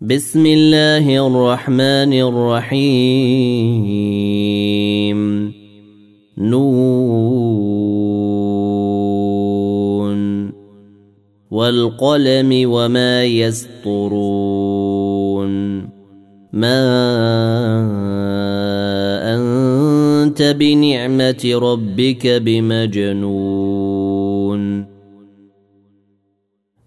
بسم الله الرحمن الرحيم. نون. والقلم وما يسطرون. ما أنت بنعمة ربك بمجنون.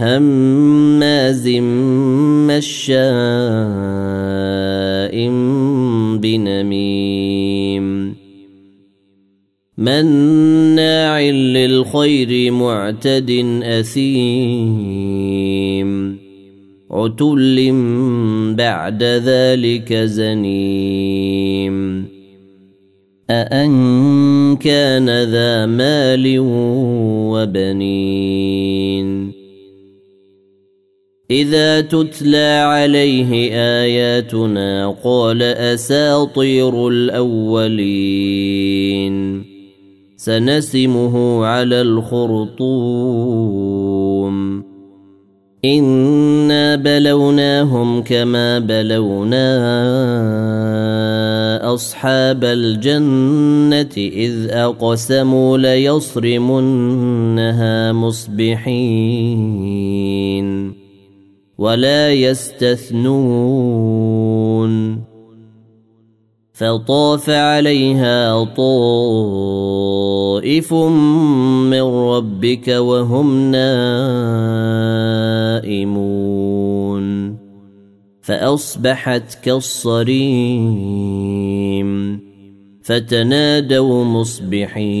هماز مشاء بنميم مناع للخير معتد أثيم عتل بعد ذلك زنيم أأن كان ذا مال وبنين إذا تتلى عليه آياتنا قال أساطير الأولين. سنسمه على الخرطوم. إنا بلوناهم كما بلونا أصحاب الجنة إذ أقسموا ليصرمنها مصبحين. ولا يستثنون. فطاف عليها طائف من ربك وهم نائمون. فأصبحت كالصريم. فتنادوا مصبحين.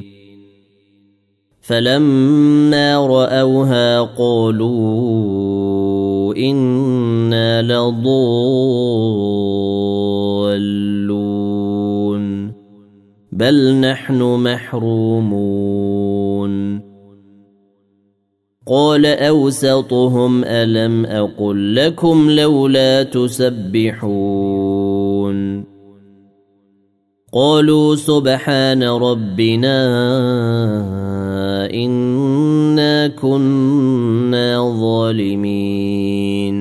فلما رأوها قالوا إنا لضالون بل نحن محرومون. قال أوسطهم ألم أقل لكم لولا تسبحون؟ قالوا سبحان ربنا انا كنا ظالمين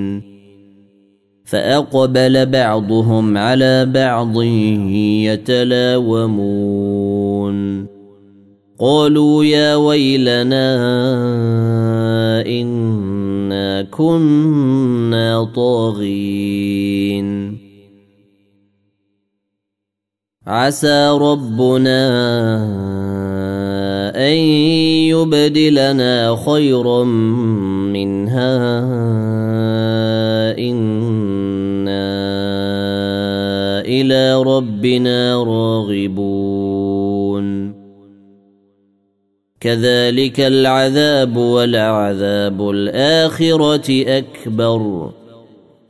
فاقبل بعضهم على بعض يتلاومون قالوا يا ويلنا انا كنا طاغين عسى ربنا ان يبدلنا خيرا منها أنا إلى ربنا راغبون كذلك العذاب ولعذاب الاخره اكبر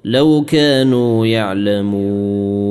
لو كانوا يعلمون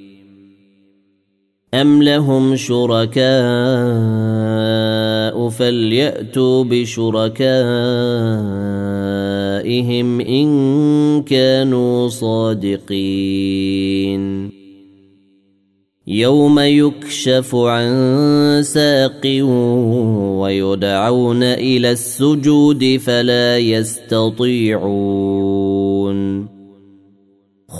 أم لهم شركاء فليأتوا بشركائهم إن كانوا صادقين يوم يكشف عن ساق ويدعون إلى السجود فلا يستطيعون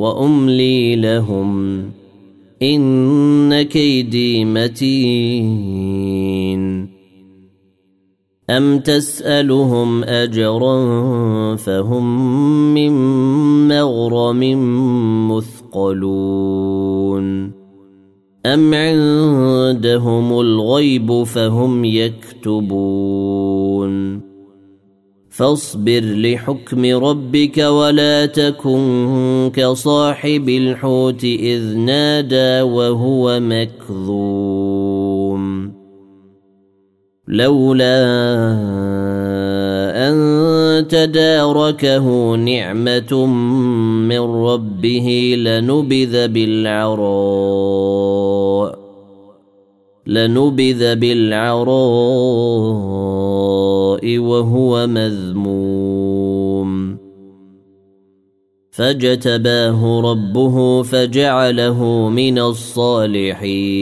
وأملي لهم إن كيدي متين. أم تسألهم أجرا فهم من مغرم مثقلون. أم عندهم الغيب فهم يكتبون. فاصبر لحكم ربك ولا تكن كصاحب الحوت إذ نادى وهو مكذوم لولا أن تداركه نعمة من ربه لنبذ بالعراء لنبذ بالعراء وهو مذموم. فاجتباه ربه فجعله من الصالحين.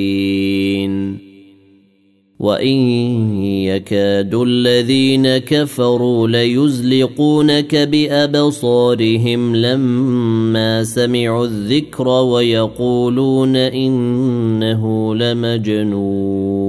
وإن يكاد الذين كفروا ليزلقونك بأبصارهم لما سمعوا الذكر ويقولون إنه لمجنون.